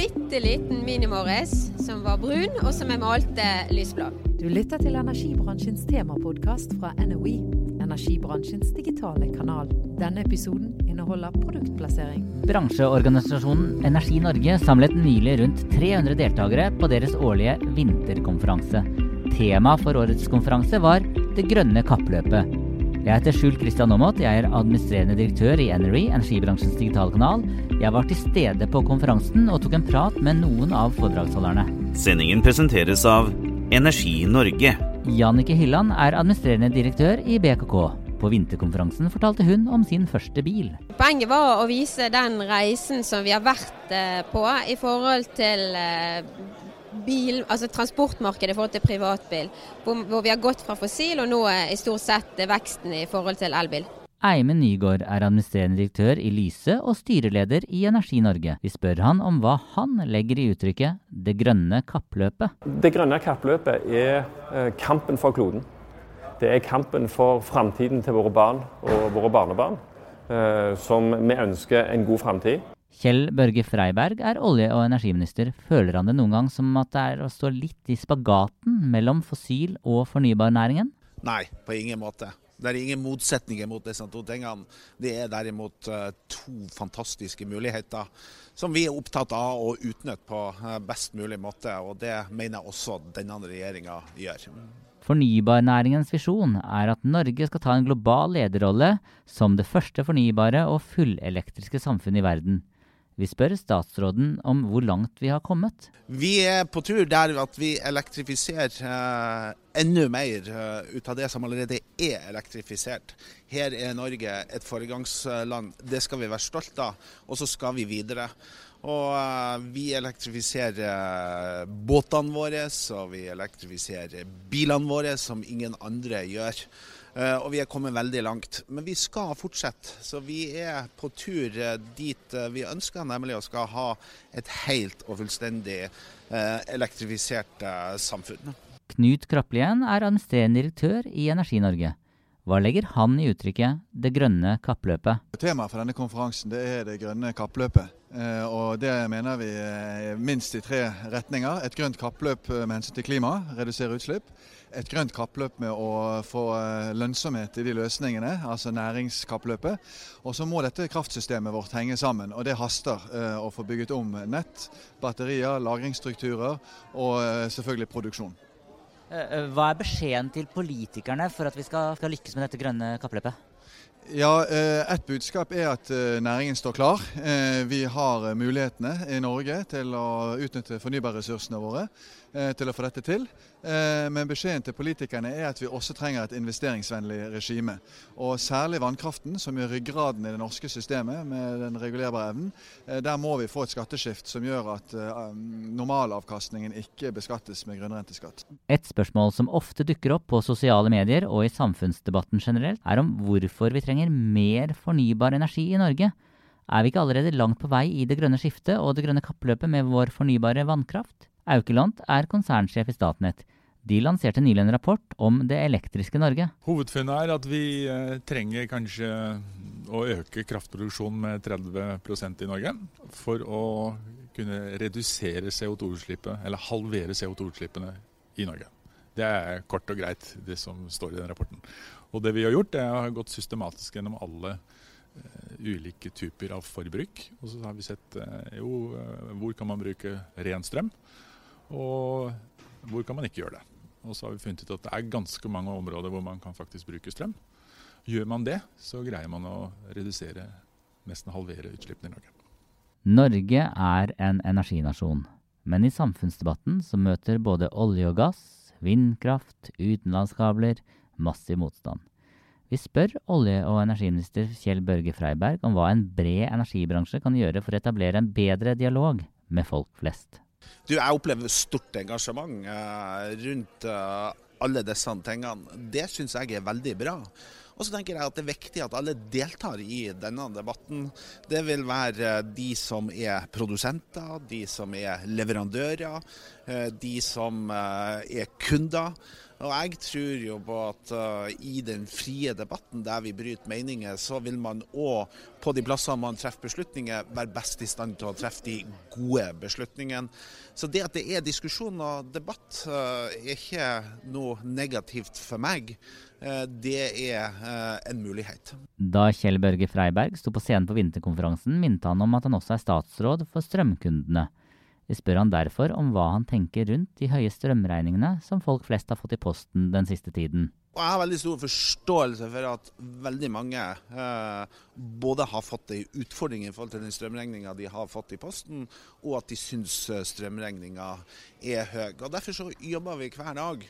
bitte liten Mini Morris som var brun, og som jeg malte lysblå. Du lytter til energibransjens temapodkast fra NOE, energibransjens digitale kanal. Denne episoden inneholder produktplassering. Bransjeorganisasjonen Energi Norge samlet nylig rundt 300 deltakere på deres årlige vinterkonferanse. Tema for årets konferanse var Det grønne kappløpet. Jeg heter Skjul Kristian Aamodt. Jeg er administrerende direktør i Enery, energibransjens digitale kanal. Jeg var til stede på konferansen og tok en prat med noen av foredragsholderne. Sendingen presenteres av Energi Norge. Jannicke Hylland er administrerende direktør i BKK. På vinterkonferansen fortalte hun om sin første bil. Poenget var å vise den reisen som vi har vært eh, på i forhold til eh, bil, altså transportmarkedet i forhold til privatbil. Hvor, hvor, vi har gått fra fossil, og nå er i stort sett veksten i forhold til elbil. Eimen Nygaard er administrerende direktør i Lyse og styreleder i Energi Norge. Vi spør han om hva han legger i uttrykket 'det grønne kappløpet'. Det grønne kappløpet er eh, kampen for kloden. Det er kampen for framtiden til våre barn og våre barnebarn, eh, som vi ønsker en god framtid. Kjell Børge Freiberg er olje- og energiminister. Føler han det noen gang som at det er å stå litt i spagaten mellom fossil- og fornybarnæringen? Nei, på ingen måte. Det er ingen motsetninger mot disse to tingene. Det er derimot uh, to fantastiske muligheter som vi er opptatt av å utnytte på uh, best mulig måte. Og det mener jeg også denne regjeringa gjør. Fornybarnæringens visjon er at Norge skal ta en global lederrolle som det første fornybare og fullelektriske samfunnet i verden. Vi spør statsråden om hvor langt vi har kommet. Vi er på tur der at vi elektrifiserer eh, enda mer eh, ut av det som allerede er elektrifisert. Her er Norge et foregangsland. Det skal vi være stolt av, og så skal vi videre. Og uh, vi elektrifiserer båtene våre, og vi elektrifiserer bilene våre, som ingen andre gjør. Uh, og vi er kommet veldig langt. Men vi skal fortsette. Så vi er på tur uh, dit vi ønsker, nemlig å skal ha et helt og fullstendig elektrifisert samfunn. Knut Krapplien er administrerende direktør i Energi Norge. Hva legger han i uttrykket 'det grønne kappløpet'? Temaet for denne konferansen det er det grønne kappløpet. Eh, og Det mener vi er minst i tre retninger. Et grønt kappløp med hensyn til klima, redusere utslipp. Et grønt kappløp med å få eh, lønnsomhet i de løsningene, altså næringskappløpet. Og så må dette kraftsystemet vårt henge sammen, og det haster eh, å få bygget om nett, batterier, lagringsstrukturer og selvfølgelig produksjon. Hva er beskjeden til politikerne for at vi skal, skal lykkes med dette grønne kappløpet? Ja, Et budskap er at næringen står klar. Vi har mulighetene i Norge til å utnytte fornybarressursene våre. Eh, til å få dette til. Eh, men beskjeden til politikerne er at vi også trenger et investeringsvennlig regime. Og særlig vannkraften, som er ryggraden i det norske systemet med den regulerbare evnen. Eh, der må vi få et skatteskift som gjør at normalavkastningen ikke beskattes med grunnrenteskatt. Et spørsmål som ofte dukker opp på sosiale medier og i samfunnsdebatten generelt, er om hvorfor vi trenger mer fornybar energi i Norge. Er vi ikke allerede langt på vei i det grønne skiftet og det grønne kappløpet med vår fornybare vannkraft? Aukeland er konsernsjef i Statnett. De lanserte nylig en rapport om det elektriske Norge. Hovedfunnet er at vi eh, trenger kanskje å øke kraftproduksjonen med 30% i Norge for å kunne redusere CO2-utslippet, eller halvere CO2-utslippene i Norge. Det er kort og greit det som står i den rapporten. Og det vi har gjort, er å ha gått systematisk gjennom alle uh, ulike typer av forbruk. Og så har vi sett uh, jo, hvor kan man bruke ren strøm og hvor kan man ikke gjøre det. Og så har vi funnet ut at det er ganske mange områder hvor man kan faktisk bruke strøm. Gjør man det, så greier man å redusere, nesten halvere utslippene i Norge. Norge er en energinasjon, men i samfunnsdebatten så møter både olje og gass, vindkraft, utenlandskabler massiv motstand. Vi spør olje- og energiminister Kjell Børge Freiberg om hva en bred energibransje kan gjøre for å etablere en bedre dialog med folk flest. Du, Jeg opplever stort engasjement eh, rundt eh, alle disse tingene. Det syns jeg er veldig bra. Og så tenker jeg at det er viktig at alle deltar i denne debatten. Det vil være de som er produsenter, de som er leverandører, eh, de som eh, er kunder. Og jeg tror jo på at uh, i den frie debatten der vi bryter meninger, så vil man òg på de plassene man treffer beslutninger, være best i stand til å treffe de gode beslutningene. Så det at det er diskusjon og debatt, uh, er ikke noe negativt for meg. Uh, det er en mulighet. Da Kjell Børge Freiberg sto på scenen på vinterkonferansen, minte han om at han også er statsråd for strømkundene. Vi spør han derfor om hva han tenker rundt de høye strømregningene som folk flest har fått i posten den siste tiden. Jeg har veldig stor forståelse for at veldig mange eh, både har fått en utfordring i forhold til den strømregninga de har fått i posten, og at de syns eh, strømregninga er høy. Og Derfor så jobber vi hver dag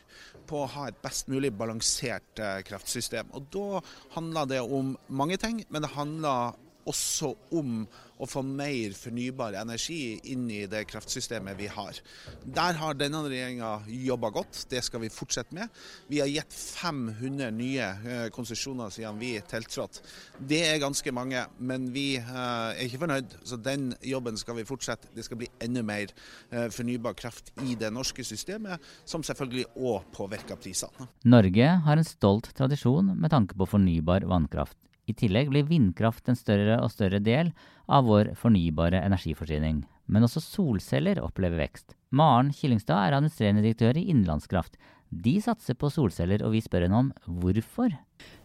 på å ha et best mulig balansert eh, kraftsystem. Og Da handler det om mange ting, men det handler også om å få mer fornybar energi inn i det kraftsystemet vi har. Der har denne regjeringa jobba godt, det skal vi fortsette med. Vi har gitt 500 nye eh, konsesjoner siden vi tiltrådte. Det er ganske mange, men vi eh, er ikke fornøyd, så den jobben skal vi fortsette. Det skal bli enda mer eh, fornybar kraft i det norske systemet, som selvfølgelig òg påvirker prisene. Norge har en stolt tradisjon med tanke på fornybar vannkraft. I tillegg blir vindkraft en større og større del av vår fornybare energiforsyning. Men også solceller opplever vekst. Maren Killingstad er administrerende direktør i Innenlandskraft. De satser på solceller, og vi spør henne om hvorfor.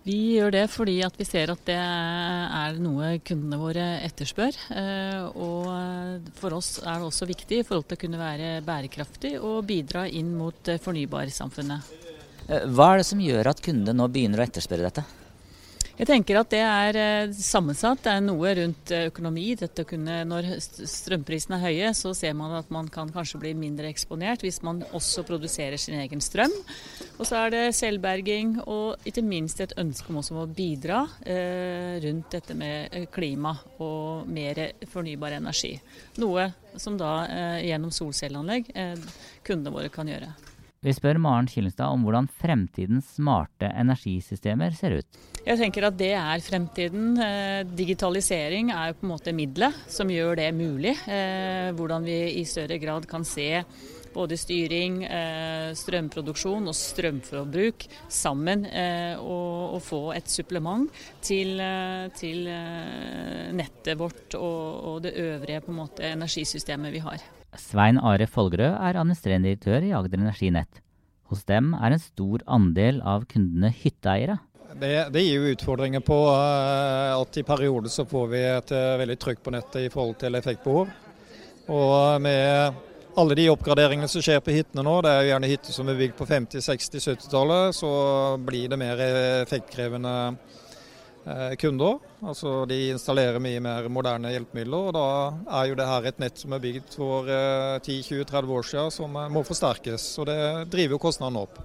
Vi gjør det fordi vi ser at det er noe kundene våre etterspør. Eh, og for oss er det også viktig i forhold til å kunne være bærekraftig og bidra inn mot fornybarsamfunnet. Eh, hva er det som gjør at kundene nå begynner å etterspørre dette? Jeg tenker at det er eh, sammensatt. Det er noe rundt eh, økonomi. Kunne, når strømprisene er høye, så ser man at man kan kanskje bli mindre eksponert hvis man også produserer sin egen strøm. Og så er det selvberging og ikke minst et ønske om også å bidra eh, rundt dette med eh, klima og mer fornybar energi. Noe som da eh, gjennom solcelleanlegg eh, kundene våre kan gjøre. Vi spør Maren Killingstad om hvordan fremtidens smarte energisystemer ser ut. Jeg tenker at det er fremtiden. Eh, digitalisering er på en måte middelet som gjør det mulig. Eh, hvordan vi i større grad kan se både styring, eh, strømproduksjon og strømforbruk sammen, og, få et supplement til nettet vårt og, det øvrige måte, energisystemet vi har. Svein Are Folgerød er administrerende direktør i Agder Energinett. Hos dem er en stor andel av kundene hytteeiere. Det, det gir jo utfordringer på uh, at i perioder så får vi et uh, veldig trykk på nettet i forhold til effektbehov. Og med alle de oppgraderingene som skjer på hyttene nå, det er jo gjerne hytter som er bygd på 50-, 60-, 70-tallet, så blir det mer effektkrevende Eh, kunder. Altså De installerer mye mer moderne hjelpemidler. og Da er jo det her et nett som er bygd for 10-20-30 år siden, som eh, må forsterkes. og Det driver jo kostnadene opp.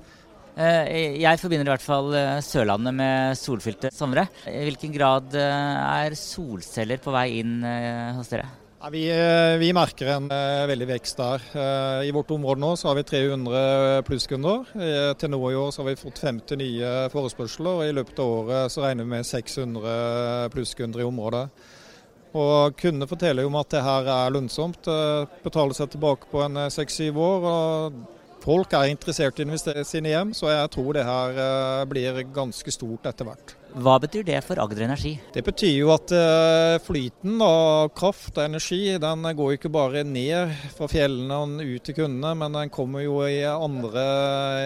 Eh, jeg forbinder i hvert fall Sørlandet med solfylte somre. I hvilken grad er solceller på vei inn hos dere? Ja, vi, eh, vi, merker en uh, veldig vekst der. Uh, I vårt område nå så har vi 300 plusskunder. Uh, til nå i år så har vi fått 50 nye forespørsler, og i løpet av året så regner vi med 600 plusskunder i området. Og Kundene forteller jo om at det her er lønnsomt. betaler seg tilbake på en seks-syv år. og Folk er interessert i å investere sine hjem, så jeg tror det her blir ganske stort etter hvert. Hva betyr det for Agder Energi? Det betyr jo at uh, flyten av kraft og energi den går jo ikke bare ned fra fjellene og ut til kundene, men den kommer jo i andre,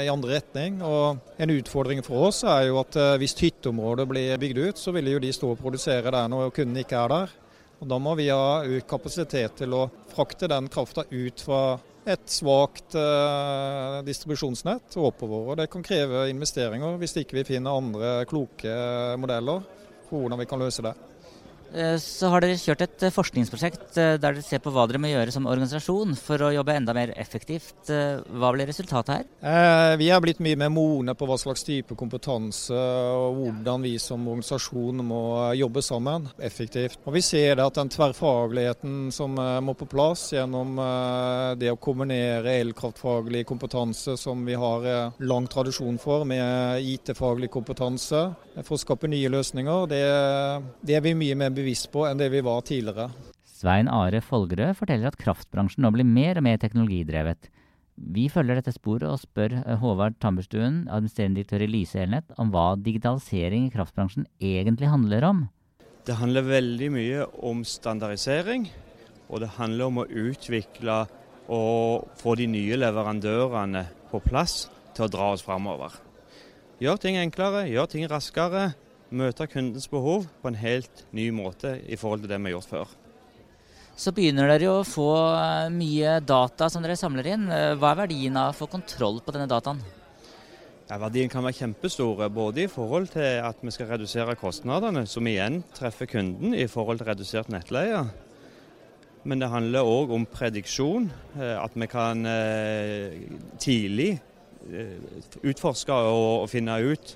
i andre retning. Og En utfordring for oss er jo at uh, hvis hytteområdet blir bygd ut, så vil jo de stå og produsere der når kundene ikke er der. Og Da må vi ha økt kapasitet til å frakte den krafta ut fra et svakt eh, distribusjonsnett oppover. og Det kan kreve investeringer hvis ikke vi finner andre kloke modeller for hvordan vi kan løse det. Eh, så har dere kjørt et eh, forskningsprosjekt eh, der dere ser på hva dere må gjøre som organisasjon for å jobbe enda mer effektivt. Hva blir resultatet her? Vi er blitt mye mer modne på hva slags type kompetanse og hvordan vi som organisasjon må jobbe sammen effektivt. Og Vi ser at den tverrfagligheten som må på plass gjennom det å kombinere elkraftfaglig kompetanse som vi har lang tradisjon for, med IT-faglig kompetanse for å skape nye løsninger, det, det er vi mye mer bevisste bevisst på enn det vi var tidligere. Svein Are Folgerød forteller at kraftbransjen nå blir mer og mer teknologidrevet. Vi følger dette sporet og spør eh, Håvard Tamberstuen, administrerende direktør i Lyse Elnett, om hva digitalisering i kraftbransjen egentlig handler om. Det handler veldig mye om standardisering, og det handler om å utvikle og få de nye leverandørene på plass til å dra oss framover. Gjør ting enklere, gjør ting raskere, møte kundens behov på en helt ny måte i forhold til det vi har gjort før. Så begynner dere å få eh, mye data som dere samler inn. Eh, hva er verdien av å få kontroll på denne dataen? Ja, verdien kan være kjempestore, både i forhold til at vi skal redusere kostnadene, som igjen treffer kunden i forhold til redusert nettleie. Men det handler òg om prediksjon, eh, at vi kan tidlig utforske og finne ut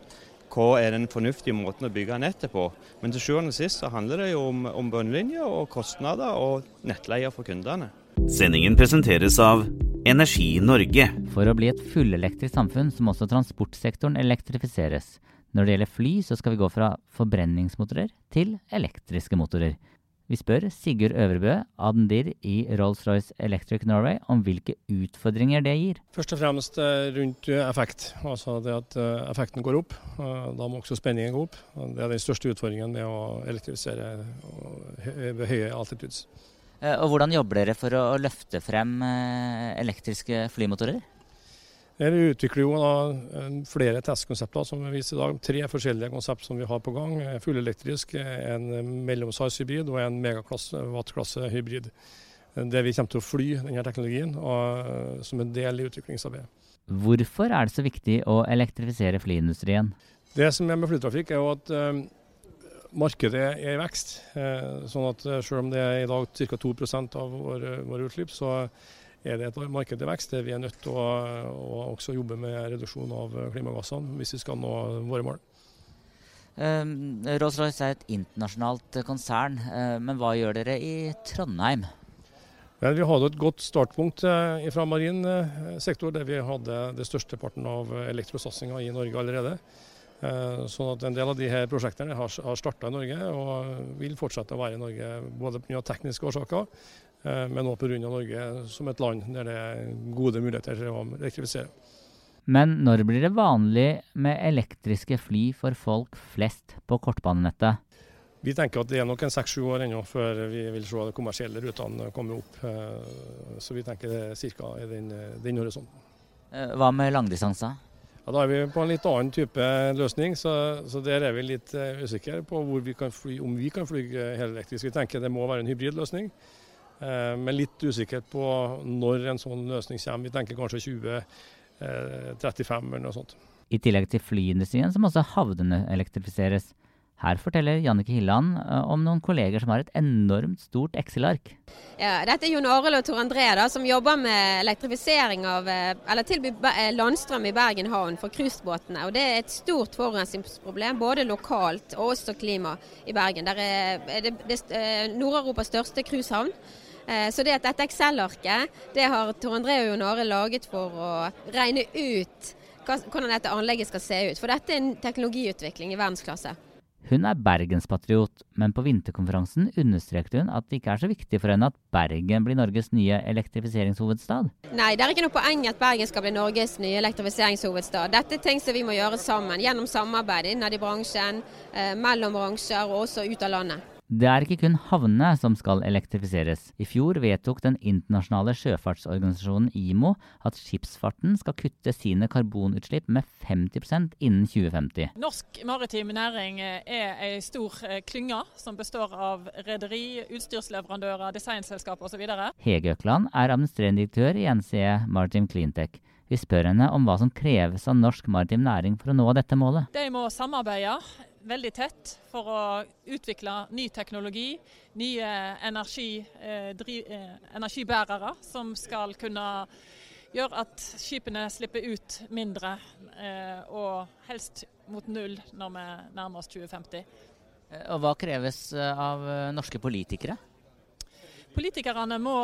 hva er den fornuftige måten å bygge nettet på. Men til sjuende og sist så handler det jo om, om bunnlinjer og kostnader og nettleier for kundene. Sendingen presenteres av Energi Norge. For å bli et fullelektrisk samfunn så må også transportsektoren elektrifiseres. Når det gjelder fly, så skal vi gå fra forbrenningsmotorer til elektriske motorer. Vi spør Sigurd Øvrebø, Adendir i Rolls-Royce Electric Norway, om hvilke utfordringer det gir. Først og fremst eh, rundt eh, effekt. Altså det at eh, effekten går opp. Da må også spenningen gå opp. Det er den største utfordringen med å elektrifisere ved høye altitudes. Og Hvordan jobber dere for å løfte frem elektriske flymotorer? Vi utvikler jo da flere testkonsepter som vi viser i dag. Tre forskjellige konsept som vi har på gang. Fullelektrisk, en mellomsize hybrid og en megawattklasse hybrid. Det vi kommer til å fly denne teknologien og, som en del i utviklingsarbeidet. Hvorfor er det så viktig å elektrifisere flyindustrien? Det som er med flytrafikk er jo at markedet er i vekst. Sånn at Selv om det er i dag ca. 2 av våre, våre utslipp, så er det et marked i vekst der vi er nødt til å, å også jobbe med reduksjon av klimagassene hvis vi skal nå våre mål. Um, Rolls-Royce er et internasjonalt konsern, uh, men hva gjør dere i Trondheim? Men vi hadde et godt startpunkt uh, fra marin uh, sektor, der vi hadde det største parten av elektrosatsinga i Norge allerede. Sånn at En del av de her prosjektene har, har starta i Norge og vil fortsette å være i Norge, både pga. tekniske årsaker, Eh, men òg pga. Norge som et land der det er gode muligheter til å elektrifisere. Men når blir det vanlig med elektriske fly for folk flest på kortbanenettet? Vi tenker at det er nok en seks-sju år ennå før vi vil se de kommersielle rutene komme opp. Eh, så vi tenker det er ca. i den, den horisonten. Eh, hva med langdistanse? Ja, da er vi på en litt annen type løsning, så, så der er vi litt usikre på vi fly, om vi kan fly helelektrisk. Vi tenker det må være en hybridløsning. uh, men litt usikkert på når en sånn løsning kommer. Vi tenker kanskje 2035 eller noe sånt. I tillegg til flyindustrien så må også havnene elektrifiseres. Her forteller Jannike Hilland eh, om noen kolleger som har et enormt stort Excel-ark. Ja, dette er Jon Arild og Tor André da, som jobber med elektrifisering av, eh, eller tilbyr landstrøm i Bergen havn for cruisebåtene. Det er et stort forurensningsproblem både lokalt og også klima i Bergen. Der er, det, det Nord-Europas største cruisehavn. Eh, så det at dette Excel-arket, det har Tor André og Jon Arild laget for å regne ut hvordan dette anlegget skal se ut. For dette er en teknologiutvikling i verdensklasse. Hun er bergenspatriot, men på vinterkonferansen understrekte hun at det ikke er så viktig for henne at Bergen blir Norges nye elektrifiseringshovedstad. Nei, det er ikke noe poeng at Bergen skal bli Norges nye elektrifiseringshovedstad. Dette er ting som vi må gjøre sammen, gjennom samarbeid innad i bransjen, eh, mellom bransjer og også ut av landet. Det er ikke kun havnene som skal elektrifiseres. I fjor vedtok den internasjonale sjøfartsorganisasjonen IMO at skipsfarten skal kutte sine karbonutslipp med 50% innen 2050. Norsk maritim næring er ei stor eh, klynge som består av rederi, utstyrsleverandører, designselskaper osv. Hege Økland er administrerende direktør i NCE Maritim Cleantech Vi spør henne om hva som kreves av norsk maritim næring for å nå dette målet. De må samarbeide veldig tett for å utvikle ny teknologi, nye energi, eh, driv, eh, energibærere som skal kunne gjøre at skipene slipper ut mindre, eh, og helst mot null når vi nærmer oss 2050. Eh, og hva kreves eh, av eh, norske politikere? Politikerne må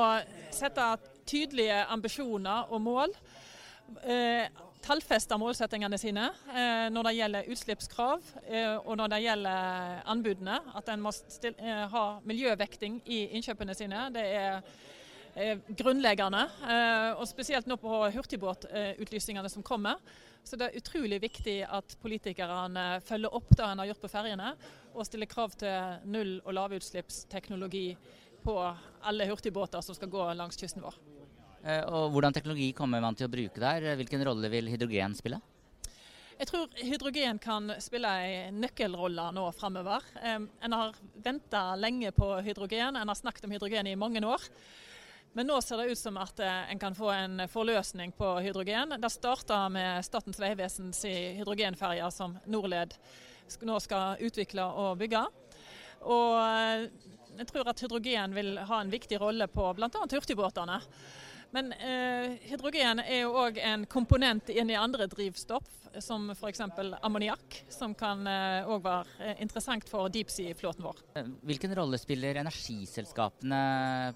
sette tydelige ambisjoner og mål. Eh, tallfeste målsettingene sine eh, når det gjelder utslippskrav eh, og når det gjelder anbudene. At en må eh, ha miljøvekting i innkjøpene sine. Det er grunnleggende. Og spesielt nå på hurtigbåtutlysningene som kommer. Så det er utrolig viktig at politikerne følger opp det en har gjort på ferjene, og stiller krav til null- og lavutslippsteknologi på alle hurtigbåter som skal gå langs kysten vår. Eh, og hvordan teknologi kommer man til å bruke der? Hvilken rolle vil hydrogen spille? Jeg tror hydrogen kan spille en nøkkelrolle nå framover. En har venta lenge på hydrogen, en har snakket om hydrogen i mange år. Men nå ser det ut som at eh, en kan få en forløsning på hydrogen. Det starta med Statens vegvesens hydrogenferjer som Norled nå skal utvikle og bygge. Og eh, jeg tror at hydrogen vil ha en viktig rolle på bl.a. hurtigbåtene. Men eh, hydrogen er jo òg en komponent inn i andre drivstoff, som f.eks. ammoniakk, som kan òg eh, være interessant for deepsea-flåten vår. Hvilken rolle spiller energiselskapene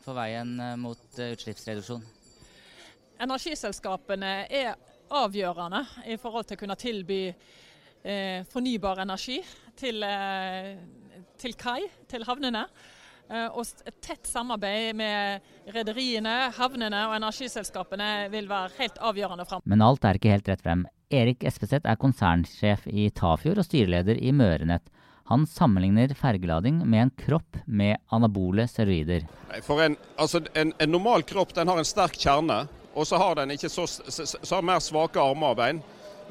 på veien eh, mot eh, utslippsreduksjon? Energiselskapene er avgjørende i forhold til å kunne tilby eh, fornybar energi til, eh, til kai, til havnene. Eh, og et tett samarbeid med rederiene, havnene og energiselskapene vil være helt avgjørende fram. Men alt er ikke helt rett frem. Erik Espeseth er konsernsjef i Tafjord og styreleder i Mørenett. Han sammenligner fergelading med en kropp med anabole steroider. For en, altså en, en normal kropp den har en sterk kjerne, og så har den ikke så, så, så har mer svake armer og bein.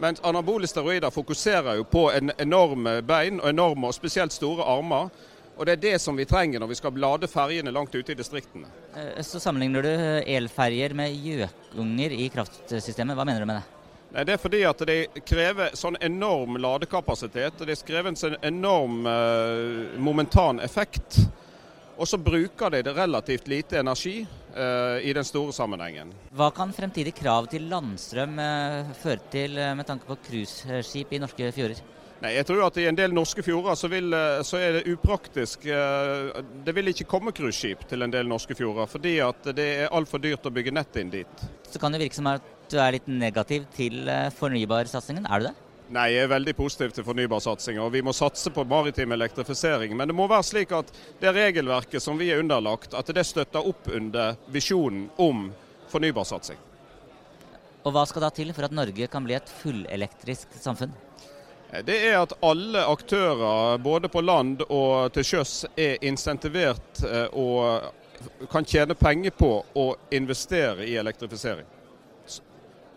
Mens anabole steroider fokuserer jo på en enorme bein og enorme og spesielt store armer. Og Det er det som vi trenger når vi skal lade ferjene langt ute i distriktene. Eh, så sammenligner du elferjer med gjøkunger i kraftsystemet. Hva mener du med det? Nei, Det er fordi at det krever sånn enorm ladekapasitet. og Det krever en sånn enorm uh, momentan effekt. Og så bruker de det relativt lite energi uh, i den store sammenhengen. Hva kan fremtidige krav til landstrøm uh, føre til med tanke på cruiseskip i norske fjorder? Nei, jeg tror at I en del norske fjorder så, vil, eh, så er det upraktisk. Eh, det vil ikke komme cruiseskip til en del norske fjorder, fordi at det er altfor dyrt å bygge nett inn dit. Så kan det virke som at du er litt negativ til eh, fornybarsatsingen, er du det? Nei, jeg er veldig positiv til fornybarsatsinga. vi må satse på maritim elektrifisering. Men det må være slik at det regelverket som vi er underlagt, at det støtter opp under visjonen om fornybarsatsing. Og Hva skal da til for at Norge kan bli et fullelektrisk samfunn? Det er at alle aktører, både på land og til sjøs, er insentivert eh, og kan tjene penger på å investere i elektrifisering.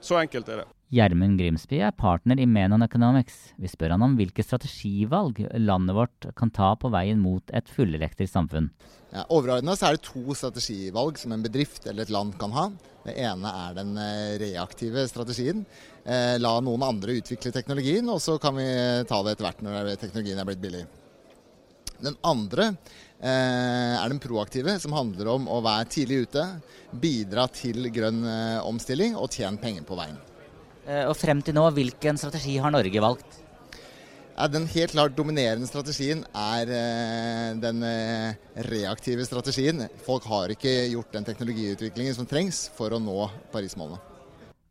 Så enkelt er det. Gjermund Grimsby er partner i Menon Economics. Vi spør han om hvilke strategivalg landet vårt kan ta på veien mot et fullelektrisk samfunn. Ja, Overordna er det to strategivalg som en bedrift eller et land kan ha. Det ene er den eh, reaktive strategien. Eh, la noen andre utvikle teknologien, og så kan vi ta det etter hvert når teknologien er blitt billig. Den andre eh, er den proaktive, som handler om å være tidlig ute, bidra til grønn omstilling og tjene penger på veien. Og frem til nå, hvilken strategi har Norge valgt? Ja, den helt klart dominerende strategien er eh, den eh, reaktive strategien. Folk har ikke gjort den teknologiutviklingen som trengs for å nå Paris-målene.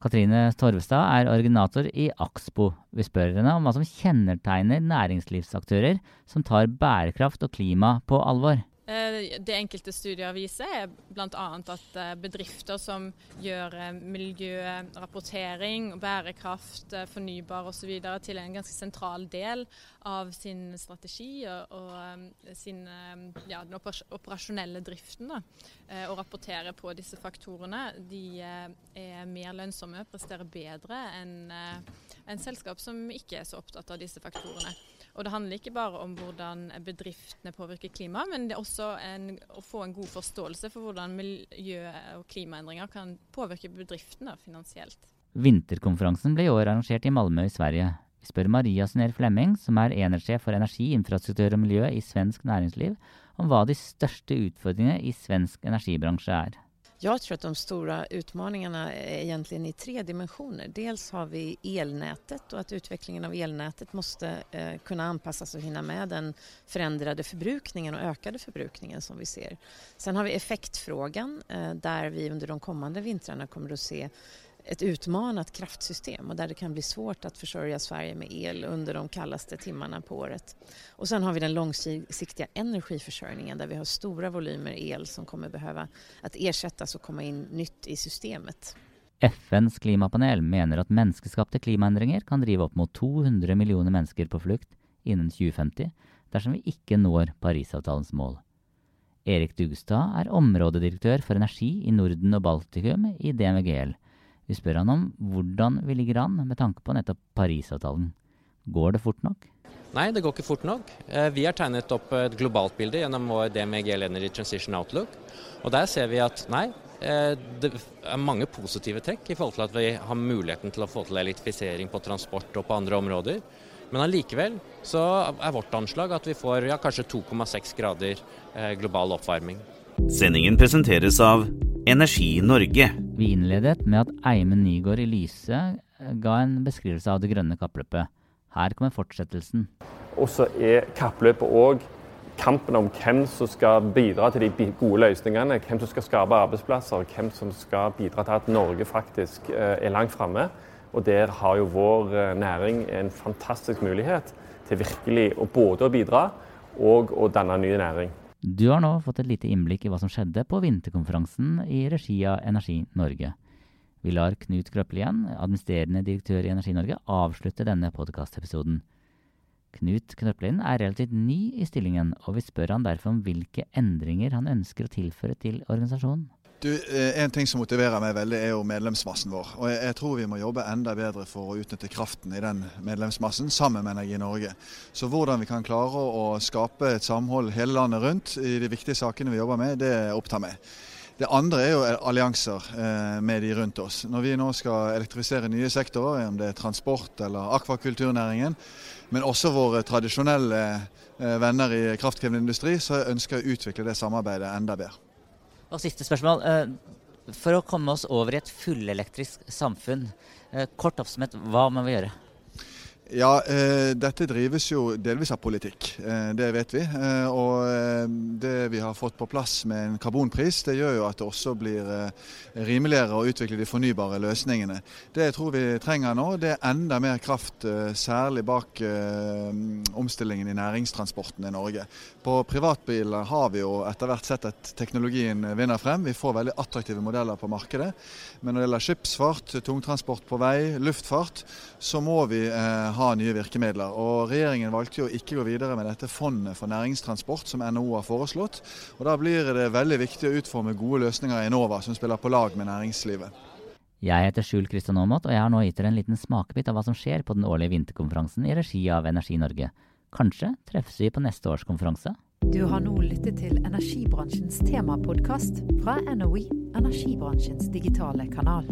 Katrine Torvestad er originator i Axpo. Vi spør henne om hva som kjennetegner næringslivsaktører som tar bærekraft og klima på alvor. Eh, det enkelte studier viser, er bl.a. at eh, bedrifter som gjør eh, miljørapportering, bærekraft, fornybar osv. til en ganske sentral del av sin strategi og, sin, ja, den operasjonelle driften, da, og rapporterer på disse faktorene, de er mer lønnsomme, presterer bedre enn en selskap som ikke er så opptatt av disse faktorene. Og det handler ikke bare om hvordan bedriftene påvirker klimaet, men det er også en, å få en god forståelse for hvordan miljø- og klimaendringer kan påvirke bedriftene finansielt. Vinterkonferansen ble i år arrangert i Malmö i Sverige. Vi spør Maria Synér Flemming, som er enersjef for energi, infrastruktur og miljø i svensk næringsliv, om hva de største utfordringene i svensk energibransje er. Jag tror att de stora utmaningarna är egentligen i tre dimensioner. Dels har vi elnätet och att utvecklingen av elnätet måste eh, kunna anpassas och hinna med den förändrade förbrukningen och ökade förbrukningen som vi ser. Sen har vi effektfrågan eh, där vi under de kommande vintrarna kommer att se ett utmanat kraftsystem och där det kan bli svårt att försörja Sverige med el under de kallaste timmarna på året. Och sen har vi den långsiktiga energiförsörjningen där vi har stora volymer el som kommer behöva att ersättas och komma in nytt i systemet. FNs klimapanel mener at menneskeskapte klimaendringer kan drive opp mot 200 millioner mennesker på flukt innen 2050 dersom vi ikke når Parisavtalens mål. Erik Dugstad er områdedirektør for energi i Norden og Baltikum i DMGL, vi spør han om hvordan vi ligger an med tanke på nettopp Parisavtalen. Går det fort nok? Nei, det går ikke fort nok. Eh, vi har tegnet opp et globalt bilde gjennom vår DMGL Energy Transition Outlook. Og der ser vi at nei, eh, det er mange positive trekk i forhold til at vi har muligheten til å få til elektrifisering på transport og på andre områder. Men allikevel så er vårt anslag at vi får ja, kanskje 2,6 grader eh, global oppvarming. Sendingen presenteres av Energi Norge. Vi innledet med at Eimen Nygaard i Lyse eh, ga en beskrivelse av det grønne kappløpet. Her kommer fortsettelsen. Og så er kappløpet òg kampen om hvem som skal bidra til de gode løsningene. Hvem som skal skape arbeidsplasser, hvem som skal bidra til at Norge faktisk eh, er langt framme. Og der har jo vår eh, næring en fantastisk mulighet til virkelig både å bidra og å danne ny næring. Du har nå fått et lite innblikk i hva som skjedde på vinterkonferansen i regi av Energi Norge. Vi lar Knut Krøppelien, administrerende direktør i Energi Norge, avslutte denne podkastepisoden. Knut Knøppelien er relativt ny i stillingen, og vi spør han derfor om hvilke endringer han ønsker å tilføre til organisasjonen. Du, eh, En ting som motiverer meg veldig, er jo medlemsmassen vår. Og jeg, tror vi må jobbe enda bedre for å utnytte kraften i den medlemsmassen sammen med Energi Norge. Så hvordan vi kan klare å skape et samhold hele landet rundt i de viktige sakene vi jobber med, det opptar meg. Det andre er jo allianser eh, med de rundt oss. Når vi nå skal elektrifisere nye sektorer, om det er transport eller akvakulturnæringen, men også våre tradisjonelle eh, venner i kraftkrevende industri, så ønsker jeg å utvikle det samarbeidet enda bedre. Og siste spørsmål. Eh, for å komme oss over i et fullelektrisk samfunn, eh, kort oppsummert, hva må vi gjøre? Ja, eh, dette drives jo delvis av politikk, eh, det vet vi. Eh, og eh, det vi har fått på plass med en karbonpris, det gjør jo at det også blir eh, rimeligere å utvikle de fornybare løsningene. Det jeg tror vi trenger nå, det er enda mer kraft, eh, særlig bak omstillingen i næringstransporten i Norge. På privatbiler har vi jo etter hvert sett at teknologien vinner frem. Vi får veldig attraktive modeller på markedet. Men når det gjelder skipsfart, tungtransport på vei, luftfart, så må vi ha ha nye virkemidler. Og Regjeringen valgte jo ikke å gå videre med dette fondet for næringstransport som NHO har foreslått. Og Da blir det veldig viktig å utforme gode løsninger i Enova som spiller på lag med næringslivet. Jeg heter Skjul Kristian Aamodt, og jeg har nå gitt dere en liten smakebit av hva som skjer på den årlige vinterkonferansen i regi av Energi Norge. Kanskje treffes vi på neste års konferanse? Du har nå lyttet til energibransjens temapodkast fra NOE, energibransjens digitale kanal.